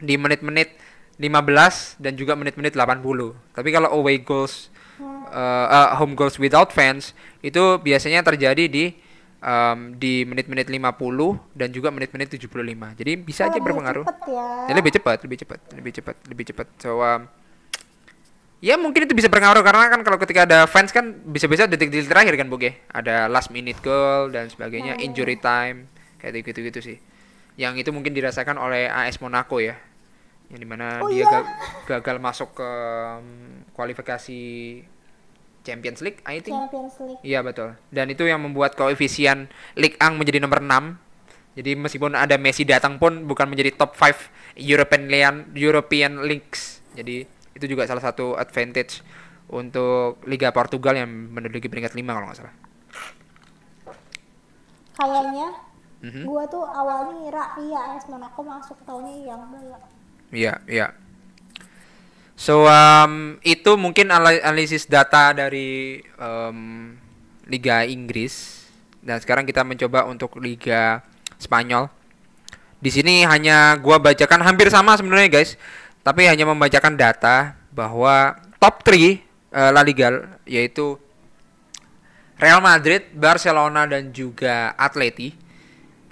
di menit-menit 15 dan juga menit-menit 80. Tapi kalau away goals uh, uh, home goals without fans itu biasanya terjadi di um, di menit-menit 50 dan juga menit-menit 75. Jadi bisa oh, aja berpengaruh. Ya. ya. lebih cepat, lebih cepat, lebih cepat, lebih cepat. So um, ya mungkin itu bisa berpengaruh karena kan kalau ketika ada fans kan bisa-bisa detik-detik terakhir kan Boge. Ada last minute goal dan sebagainya, oh. injury time kayak gitu gitu sih yang itu mungkin dirasakan oleh AS Monaco ya yang di mana oh, dia iya? gagal masuk ke um, kualifikasi Champions League I think Champions League iya betul dan itu yang membuat koefisien Ligue 1 menjadi nomor 6 jadi meskipun ada Messi datang pun bukan menjadi top 5 European European Leagues jadi itu juga salah satu advantage untuk Liga Portugal yang menduduki peringkat 5 kalau nggak salah kayaknya Mm-hmm. Gua tuh awalnya ngira iya AS Monaco masuk tahunnya yang enggak. Iya, iya. So um, itu mungkin analisis data dari um, Liga Inggris. Dan sekarang kita mencoba untuk Liga Spanyol. Di sini hanya gua bacakan hampir sama sebenarnya guys, tapi hanya membacakan data bahwa top 3 uh, eh, La Liga yaitu Real Madrid, Barcelona dan juga Atleti.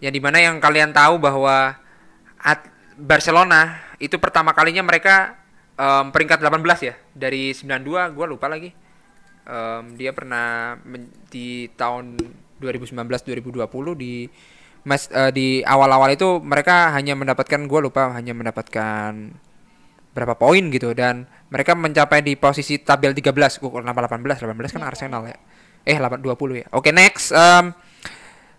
Yang di mana yang kalian tahu bahwa at Barcelona itu pertama kalinya mereka um, peringkat 18 ya. Dari 92 gue lupa lagi. Um, dia pernah di tahun 2019 2020 di mas uh, di awal-awal itu mereka hanya mendapatkan gue lupa hanya mendapatkan berapa poin gitu. Dan mereka mencapai di posisi tabel 13 gue kenapa 18 18 kan Arsenal ya? Eh 8 20 ya. Oke okay, next. Um,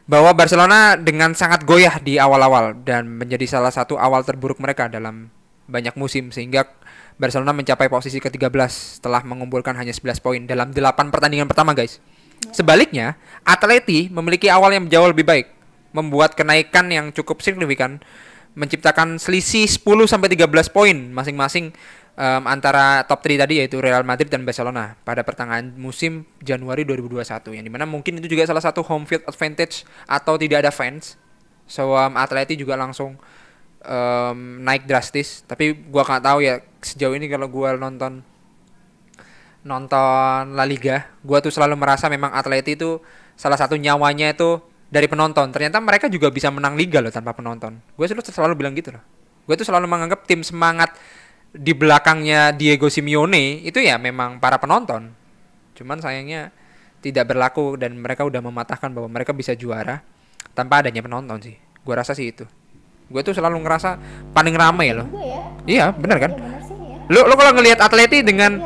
bahwa Barcelona dengan sangat goyah di awal-awal dan menjadi salah satu awal terburuk mereka dalam banyak musim sehingga Barcelona mencapai posisi ke-13 setelah mengumpulkan hanya 11 poin dalam 8 pertandingan pertama guys. Ya. Sebaliknya, Atleti memiliki awal yang jauh lebih baik, membuat kenaikan yang cukup signifikan menciptakan selisih 10 sampai 13 poin masing-masing um, antara top 3 tadi yaitu Real Madrid dan Barcelona pada pertengahan musim Januari 2021 yang di mana mungkin itu juga salah satu home field advantage atau tidak ada fans so um, Atleti juga langsung um, naik drastis. Tapi gua nggak tahu ya sejauh ini kalau gua nonton nonton La Liga gua tuh selalu merasa memang Atleti itu salah satu nyawanya itu dari penonton. Ternyata mereka juga bisa menang liga loh tanpa penonton. Gue selalu selalu bilang gitu loh. Gue tuh selalu menganggap tim semangat di belakangnya Diego Simeone itu ya memang para penonton. Cuman sayangnya tidak berlaku dan mereka udah mematahkan bahwa mereka bisa juara tanpa adanya penonton sih. Gue rasa sih itu gue tuh selalu ngerasa paling ramai loh. Ya? iya bener kan? Ya, ya. lo lo kalau ngelihat Atleti dengan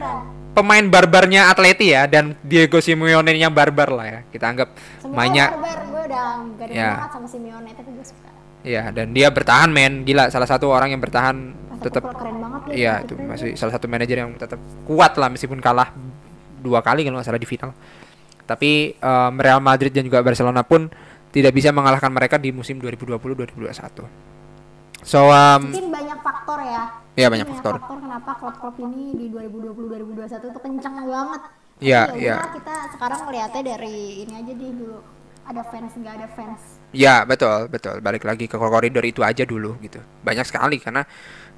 pemain barbarnya Atleti ya dan Diego Simeone yang barbar lah ya kita anggap Semua mainnya barbar gue udah gak ada ya. sama Simeone tapi gue suka. Iya dan dia bertahan men. Gila salah satu orang yang bertahan tetap iya itu masih salah satu manajer yang tetap kuat lah meskipun kalah dua kali kalau nggak salah di final. Tapi um, Real Madrid dan juga Barcelona pun tidak bisa mengalahkan mereka di musim 2020-2021 so um, mungkin banyak faktor ya Iya banyak, banyak faktor. faktor kenapa klub-klub ini di 2020-2021 itu kencang banget. Iya, ya iya. Kita sekarang melihatnya dari ini aja deh dulu. Ada fans nggak ada fans. Ya betul betul. Balik lagi ke koridor itu aja dulu gitu. Banyak sekali karena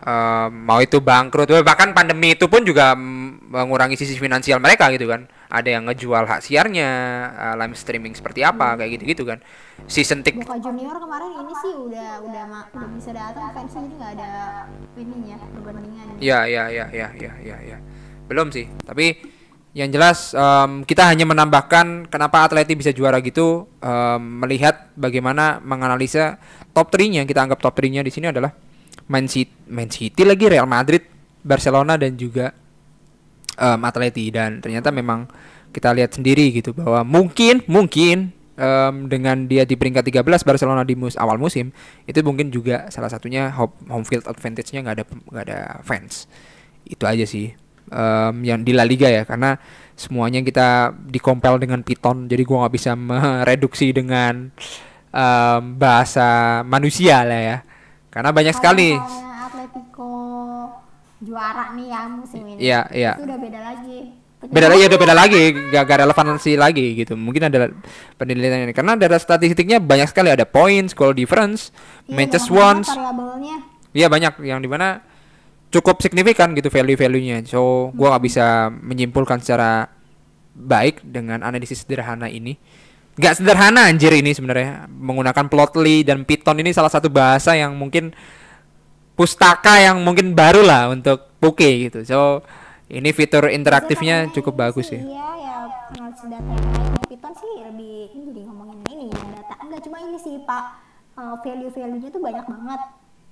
uh, mau itu bangkrut bahkan pandemi itu pun juga mengurangi sisi finansial mereka gitu kan ada yang ngejual hak siarnya uh, live streaming seperti apa hmm. kayak gitu gitu kan season tick Boca Junior kemarin ini sih udah udah udah bisa datang fans jadi nggak ada ininya perbandingan ya ya ya ya ya ya ya belum sih tapi yang jelas um, kita hanya menambahkan kenapa Atleti bisa juara gitu um, melihat bagaimana menganalisa top 3-nya kita anggap top 3-nya di sini adalah Man City, Man City lagi Real Madrid, Barcelona dan juga um, Atleti. Dan ternyata memang kita lihat sendiri gitu bahwa mungkin mungkin um, dengan dia di peringkat 13 Barcelona di mus awal musim itu mungkin juga salah satunya home field advantage-nya nggak ada nggak ada fans. Itu aja sih um, yang di La Liga ya karena semuanya kita dikompel dengan Python jadi gua nggak bisa mereduksi dengan um, bahasa manusia lah ya karena banyak sekali. Atletico juara nih ya musim ini. Iya, iya. Itu udah beda lagi. beda lagi, udah beda lagi, gak, gak relevansi lagi gitu. Mungkin ada penelitian ini karena ada statistiknya banyak sekali ada points, goal difference, iya, matches won. Iya banyak yang di mana cukup signifikan gitu value-value-nya. So, gua nggak bisa menyimpulkan secara baik dengan analisis sederhana ini. Nggak sederhana anjir ini sebenarnya. Menggunakan plotly dan Python ini salah satu bahasa yang mungkin pustaka yang mungkin baru lah untuk Poke gitu. So ini fitur interaktifnya cukup bagus ya iya ya analisis data yang lain Python sih lebih ini jadi ngomongin ini ya data. Enggak cuma ini sih pak. Uh, value-value-nya tuh banyak banget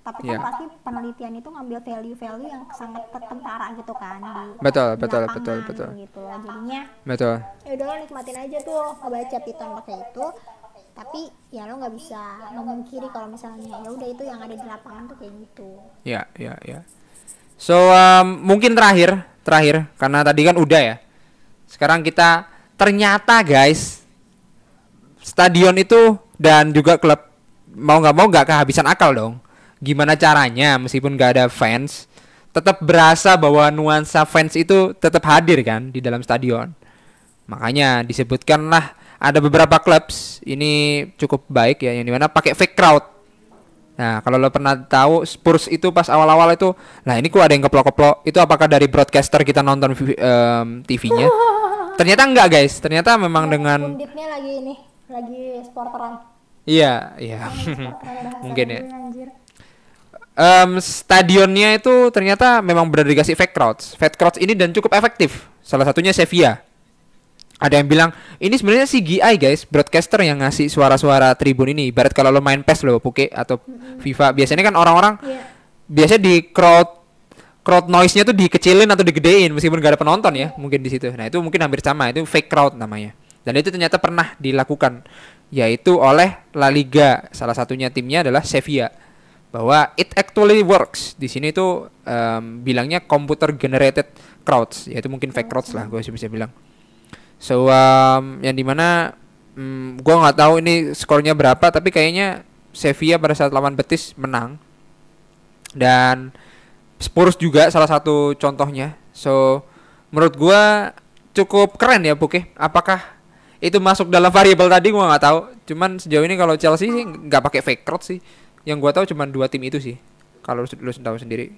tapi kan yeah. pasti penelitian itu ngambil value-value yang sangat tertentara gitu kan di betul betul betul betul. gitu loh. Jadinya betul. ya udah lo nikmatin aja tuh ngebaca Python pakai itu. Tapi ya lo nggak bisa memungkiri kalau misalnya ya udah itu yang ada di lapangan tuh kayak gitu. Ya ya ya so um, mungkin terakhir terakhir karena tadi kan udah ya. Sekarang kita ternyata guys stadion itu dan juga klub mau nggak mau nggak kehabisan akal dong gimana caranya meskipun gak ada fans tetap berasa bahwa nuansa fans itu tetap hadir kan di dalam stadion. Makanya disebutkanlah ada beberapa klub ini cukup baik ya yang di mana pakai fake crowd. Nah kalau lo pernah tahu Spurs itu pas awal-awal itu, nah ini kok ada yang keplok-keplok. Itu apakah dari broadcaster kita nonton um, TV-nya? Ternyata enggak guys. Ternyata memang ya, dengan. lagi ini, lagi sporteran. Iya, iya. Mungkin ya um, stadionnya itu ternyata memang benar dikasih fake crowds. Fake crowds ini dan cukup efektif. Salah satunya Sevilla. Ada yang bilang ini sebenarnya CGI guys, broadcaster yang ngasih suara-suara tribun ini. Ibarat kalau lo main PES lo, Puke atau FIFA, biasanya kan orang-orang yeah. biasanya di crowd crowd noise-nya tuh dikecilin atau digedein meskipun gak ada penonton ya, mungkin di situ. Nah, itu mungkin hampir sama, itu fake crowd namanya. Dan itu ternyata pernah dilakukan yaitu oleh La Liga. Salah satunya timnya adalah Sevilla bahwa it actually works. Di sini tuh um, bilangnya computer generated crowds yaitu mungkin fake crowds lah gue bisa bilang. So um, yang di mana um, gue nggak tahu ini skornya berapa tapi kayaknya Sevilla pada saat lawan Betis menang. Dan Spurs juga salah satu contohnya. So menurut gua cukup keren ya Buke apakah itu masuk dalam variabel tadi gua nggak tahu. Cuman sejauh ini kalau Chelsea sih nggak pakai fake crowd sih yang gua tahu cuma dua tim itu sih kalau lu, lu tahu sendiri.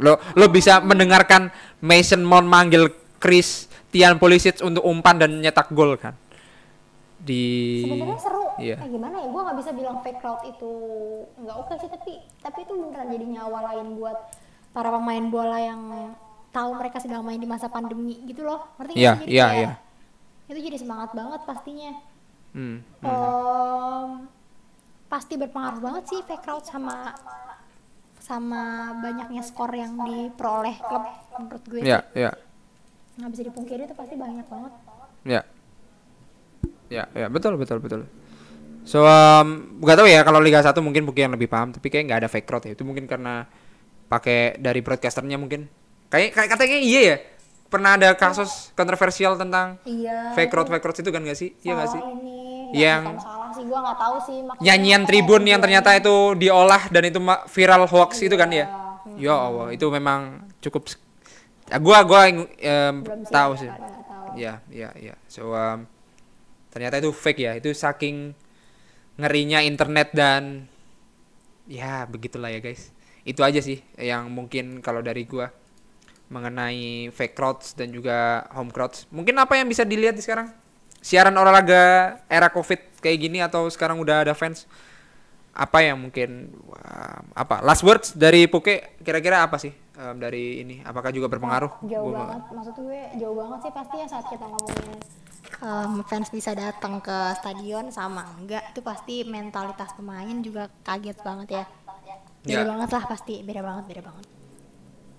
Lo lo bisa mendengarkan Mason Mount manggil Chris Tian Pulisic untuk umpan dan nyetak gol kan? Di sebenarnya seru. Iya. eh, gimana ya? Gue nggak bisa bilang fake crowd itu nggak oke sih tapi tapi itu beneran jadi nyawa lain buat para pemain bola yang tahu mereka sedang main di masa pandemi gitu loh. Ngerti nggak yeah, iya iya. itu jadi semangat banget pastinya. Hmm, hmm. Um, pasti berpengaruh banget sih fake crowd sama sama banyaknya skor yang diperoleh klub menurut gue yeah, yeah. nggak bisa dipungkiri itu pasti banyak banget. Ya. Yeah ya ya betul betul betul. So um, gak tahu ya kalau Liga 1 mungkin mungkin yang lebih paham tapi kayak nggak ada fake crowd ya. Itu mungkin karena pakai dari broadcasternya mungkin. Kayak kayak katanya iya ya pernah ada kasus kontroversial tentang iya, fake crowd fake crowd itu kan gak sih? Iya gak sih? ini, yang sih gua nggak tahu sih nyanyian tribun yang ternyata itu diolah dan itu viral hoax iya. itu kan ya? hmm. ya Allah itu memang cukup gua gua um, tahu sih. ya ya ya so um, ternyata itu fake ya itu saking ngerinya internet dan ya begitulah ya guys. Itu aja sih yang mungkin kalau dari gua mengenai fake crowds dan juga home crowds. Mungkin apa yang bisa dilihat di sekarang siaran olahraga era covid kayak gini atau sekarang udah ada fans apa yang mungkin wah, apa last words dari Poke kira-kira apa sih um, dari ini? Apakah juga berpengaruh? Jauh banget. maksud gue jauh banget sih pasti ya saat kita ngomongin um, fans bisa datang ke stadion sama enggak? Itu pasti mentalitas pemain juga kaget banget ya. Beda yeah. banget lah pasti beda banget beda banget.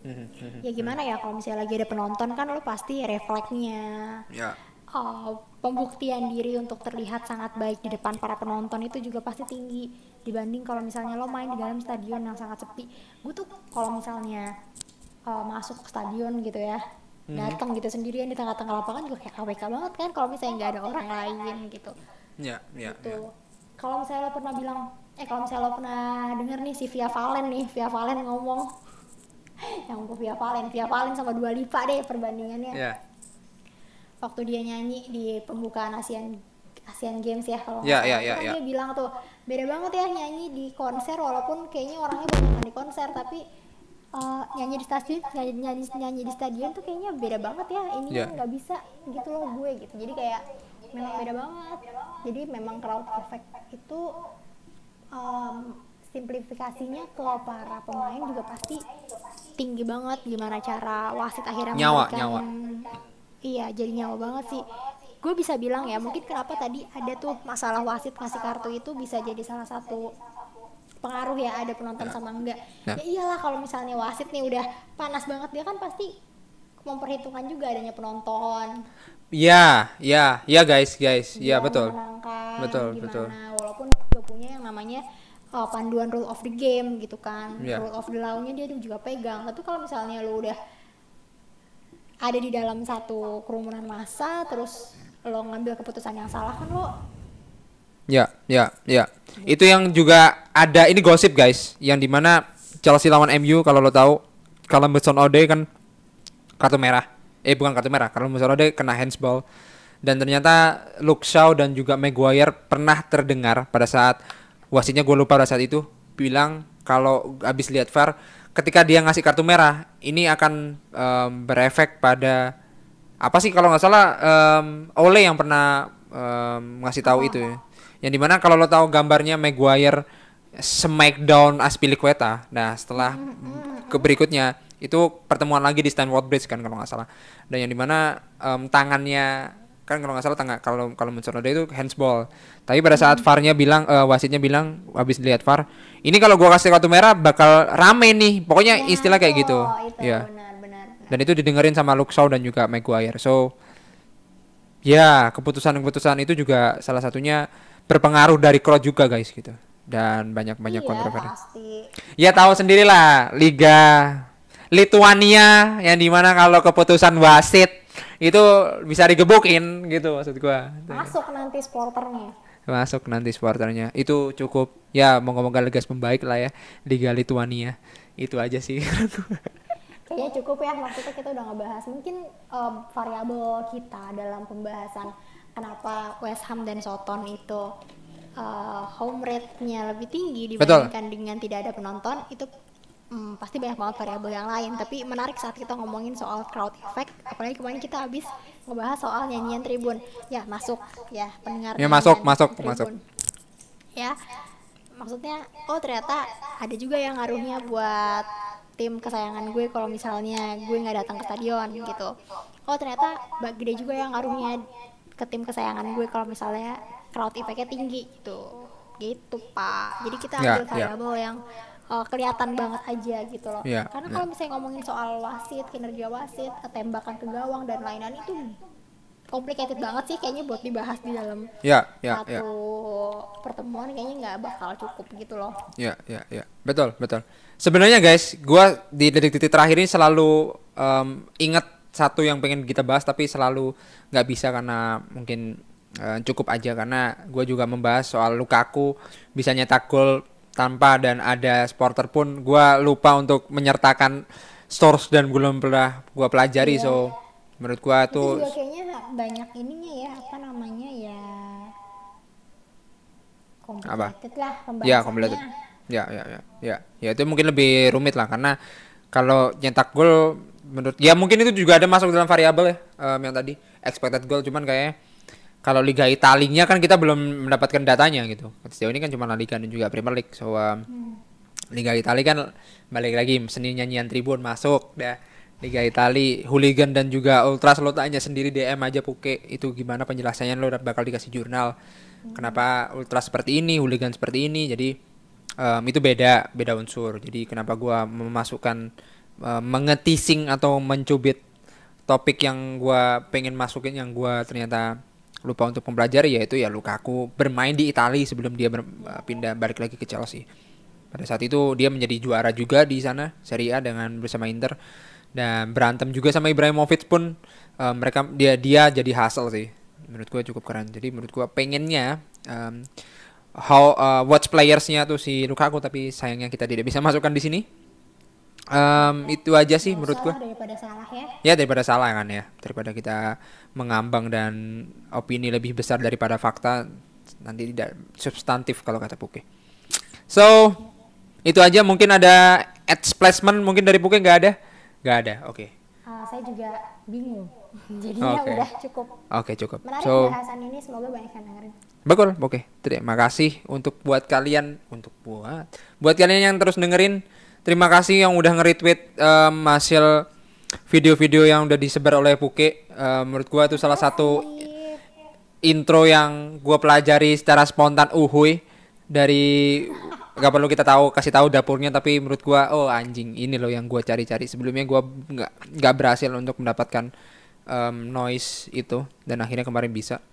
Mm-hmm. ya gimana ya kalau misalnya lagi ada penonton kan lo pasti refleksnya yeah. Uh, pembuktian diri untuk terlihat sangat baik di depan para penonton itu juga pasti tinggi dibanding kalau misalnya lo main di dalam stadion yang sangat sepi gue tuh kalau misalnya uh, masuk stadion gitu ya hmm. datang gitu sendirian di tengah-tengah lapangan juga kayak AWK banget kan kalau misalnya nggak ada orang lain gitu ya ya gitu. ya. kalau misalnya lo pernah bilang eh kalau misalnya lo pernah denger nih si Via Valen nih Via Valen ngomong yang gue Via Valen Via Valen sama dua lipa deh perbandingannya ya. Waktu dia nyanyi di pembukaan ASEAN ASEAN Games ya kalau ya, ya, ya, ya. dia bilang tuh beda banget ya nyanyi di konser walaupun kayaknya orangnya banyak di konser tapi uh, nyanyi di stasiun nyanyi, nyanyi nyanyi di stadion tuh kayaknya beda banget ya. Ini yeah. nggak bisa gitu loh gue gitu. Jadi kayak memang beda banget. Jadi memang crowd effect itu um, simplifikasinya ke para pemain juga pasti tinggi banget gimana cara wasit akhirnya nyawa nyawa iya jadi nyawa banget sih. Gue bisa bilang ya mungkin kenapa tadi ada tuh masalah wasit ngasih kartu itu bisa jadi salah satu pengaruh ya ada penonton ya. sama enggak. Ya, ya iyalah kalau misalnya wasit nih udah panas banget dia kan pasti memperhitungkan juga adanya penonton. Ya ya ya guys guys. Ya betul. betul gimana. betul. Walaupun juga punya yang namanya uh, panduan rule of the game gitu kan. Ya. rule of the law-nya dia juga pegang. Tapi kalau misalnya lu udah ada di dalam satu kerumunan massa terus lo ngambil keputusan yang salah kan lo Ya, ya, ya. Itu yang juga ada ini gosip guys, yang di mana Chelsea lawan MU kalau lo tahu, kalau Mason Ode kan kartu merah. Eh bukan kartu merah, kalau Mason Ode kena handsball. Dan ternyata Luke Shaw dan juga Maguire pernah terdengar pada saat wasitnya gue lupa pada saat itu bilang kalau habis lihat VAR ketika dia ngasih kartu merah ini akan um, berefek pada apa sih kalau nggak salah um, Ole yang pernah um, ngasih tahu itu ya. Yang di mana kalau lo tahu gambarnya Maguire Smackdown Aspilicueta. Nah setelah ke berikutnya itu pertemuan lagi di Stanford Bridge kan kalau nggak salah. Dan yang di mana um, tangannya kan kalau nggak salah tangan kalau kalau Mensonoda itu handsball. Tapi pada saat VAR-nya bilang uh, wasitnya bilang habis lihat VAR ini kalau gua kasih kartu merah bakal rame nih. Pokoknya ya, istilah kayak gitu. ya. dan itu didengerin sama Shaw dan juga Maguire. So ya keputusan-keputusan itu juga salah satunya berpengaruh dari crowd juga guys gitu. Dan banyak banyak iya, kontroversi. Ya tahu sendirilah Liga Lituania yang di mana kalau keputusan wasit itu bisa digebukin gitu maksud gua. Masuk nanti sporternya. Masuk nanti sporternya itu cukup ya moga-moga legas membaik lah ya Liga Lituania itu aja sih kayaknya cukup ya maksudnya kita udah ngebahas mungkin um, variabel kita dalam pembahasan kenapa West Ham dan Soton itu uh, home rate-nya lebih tinggi dibandingkan Betul. dengan tidak ada penonton itu hmm, pasti banyak banget variabel yang lain tapi menarik saat kita ngomongin soal crowd effect. Apalagi kemarin kita habis ngebahas soal nyanyian tribun. Ya masuk. Ya pendengar ya masuk masuk tribun. masuk. Ya maksudnya oh ternyata ada juga yang ngaruhnya buat tim kesayangan gue kalau misalnya gue nggak datang ke stadion gitu. Oh ternyata gede juga yang ngaruhnya ke tim kesayangan gue kalau misalnya crowd effectnya tinggi gitu. Gitu pak. Jadi kita ya, ambil ya, variabel ya. yang uh, kelihatan banget aja gitu loh. Yeah, Karena yeah. kalau misalnya ngomongin soal wasit, kinerja wasit, tembakan ke gawang dan lain-lain itu complicated banget sih kayaknya buat dibahas di dalam yeah, yeah, satu yeah. pertemuan kayaknya nggak bakal cukup gitu loh. Ya, yeah, ya, yeah, ya. Yeah. Betul, betul. Sebenarnya guys, gua di detik-detik terakhir ini selalu um, ingat satu yang pengen kita bahas tapi selalu nggak bisa karena mungkin uh, cukup aja karena gue juga membahas soal Lukaku bisa nyetak gol tanpa dan ada supporter pun gue lupa untuk menyertakan source dan belum pernah gue pelajari iya. so menurut gue tuh juga kayaknya banyak ininya ya apa namanya ya complicated apa? lah ya complicated ya ya ya ya ya itu mungkin lebih rumit lah karena kalau nyetak gol menurut ya mungkin itu juga ada masuk dalam variabel ya um, yang tadi expected goal cuman kayaknya kalau Liga Italinya kan kita belum mendapatkan datanya gitu. Sejauh ini kan cuma La Liga dan juga Premier League. So um. Liga Italia kan balik lagi seni nyanyian tribun masuk dah. Liga Italia, hooligan dan juga ultras lo tanya sendiri DM aja Puke itu gimana penjelasannya lo bakal dikasih jurnal. Kenapa ultras seperti ini, hooligan seperti ini. Jadi um, itu beda, beda unsur. Jadi kenapa gua memasukkan uh, mengetising atau mencubit topik yang gua pengen masukin yang gua ternyata lupa untuk mempelajari yaitu ya Lukaku bermain di Italia sebelum dia uh, pindah balik lagi ke Chelsea. Pada saat itu dia menjadi juara juga di sana Serie A dengan bersama Inter dan berantem juga sama Ibrahimovic pun uh, mereka dia dia jadi hasil sih. Menurut gue cukup keren. Jadi menurut gue pengennya um, how uh, watch playersnya tuh si Lukaku tapi sayangnya kita tidak bisa masukkan di sini um, itu aja sih Mau menurut gua. daripada salah ya? Ya daripada salah kan ya. Daripada kita mengambang dan opini lebih besar daripada fakta nanti tidak substantif kalau kata Puke. So itu aja. Mungkin ada ads placement mungkin dari Puke? Nggak ada? Nggak ada. Oke. Okay. uh, saya juga bingung. Jadinya okay. udah cukup. Oke okay, cukup. Menarik so, bahasan ini. Semoga banyak yang dengerin. Betul, oke. Okay. Terima kasih untuk buat kalian untuk buat buat kalian yang terus dengerin Terima kasih yang udah nge-retweet um, hasil video-video yang udah disebar oleh Puke. Uh, menurut gua itu salah satu intro yang gua pelajari secara spontan uhui dari gak perlu kita tahu kasih tahu dapurnya tapi menurut gua oh anjing ini loh yang gua cari-cari. Sebelumnya gua nggak nggak berhasil untuk mendapatkan um, noise itu dan akhirnya kemarin bisa.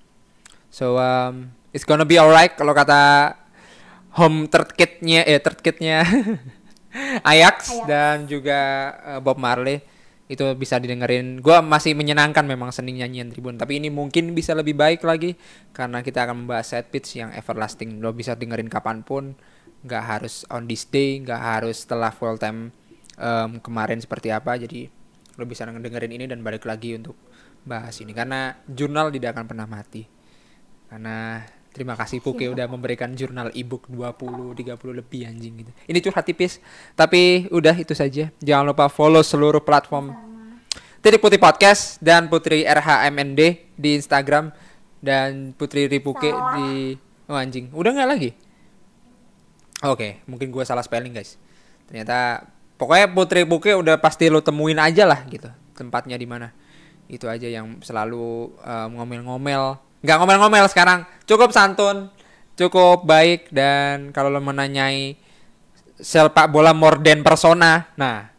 So um, it's gonna be alright kalau kata home third kitnya eh third kitnya Ajax, Ajax dan juga uh, Bob Marley itu bisa didengerin. Gua masih menyenangkan memang seni nyanyian Tribun, tapi ini mungkin bisa lebih baik lagi karena kita akan membahas set pitch yang everlasting. Lo bisa dengerin kapan pun, nggak harus on this day, nggak harus setelah full time um, kemarin seperti apa. Jadi lo bisa dengerin ini dan balik lagi untuk bahas ini karena jurnal tidak akan pernah mati. Karena Terima kasih Puke udah memberikan jurnal ebook 20 30 lebih anjing gitu. Ini curhat tipis, tapi udah itu saja. Jangan lupa follow seluruh platform Titik Putih Podcast dan Putri RHMND di Instagram dan Putri Ripuke salah. di oh anjing. Udah nggak lagi? Oke, okay, mungkin gue salah spelling guys. Ternyata pokoknya Putri Puke udah pasti lo temuin aja lah gitu. Tempatnya di mana. Itu aja yang selalu uh, ngomel-ngomel nggak ngomel-ngomel sekarang. Cukup santun cukup baik dan kalau lo menanyai sepak bola morden persona nah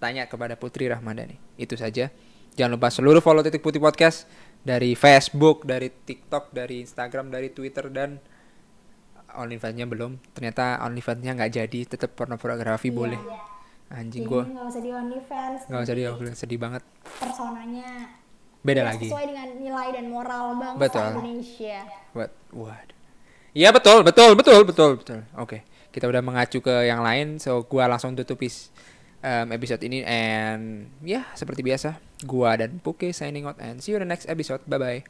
tanya kepada Putri Rahmadani itu saja. Jangan lupa seluruh follow titik putih podcast dari Facebook dari TikTok dari Instagram dari Twitter dan OnlyFans-nya belum. Ternyata OnlyFans-nya nggak jadi tetap pornografi iya, boleh. Anjing gue nggak usah di OnlyFans. Nggak usah di OnlyFans sedih banget. Personanya beda ya, lagi sesuai dengan nilai dan moral bangsa betul. Indonesia What? Waduh. Iya betul, betul, betul, betul, betul. Oke. Okay. kita udah mengacu ke yang lain so gua langsung tutup um, episode ini and ya yeah, seperti biasa gua dan Puke signing out and see you in the next episode bye bye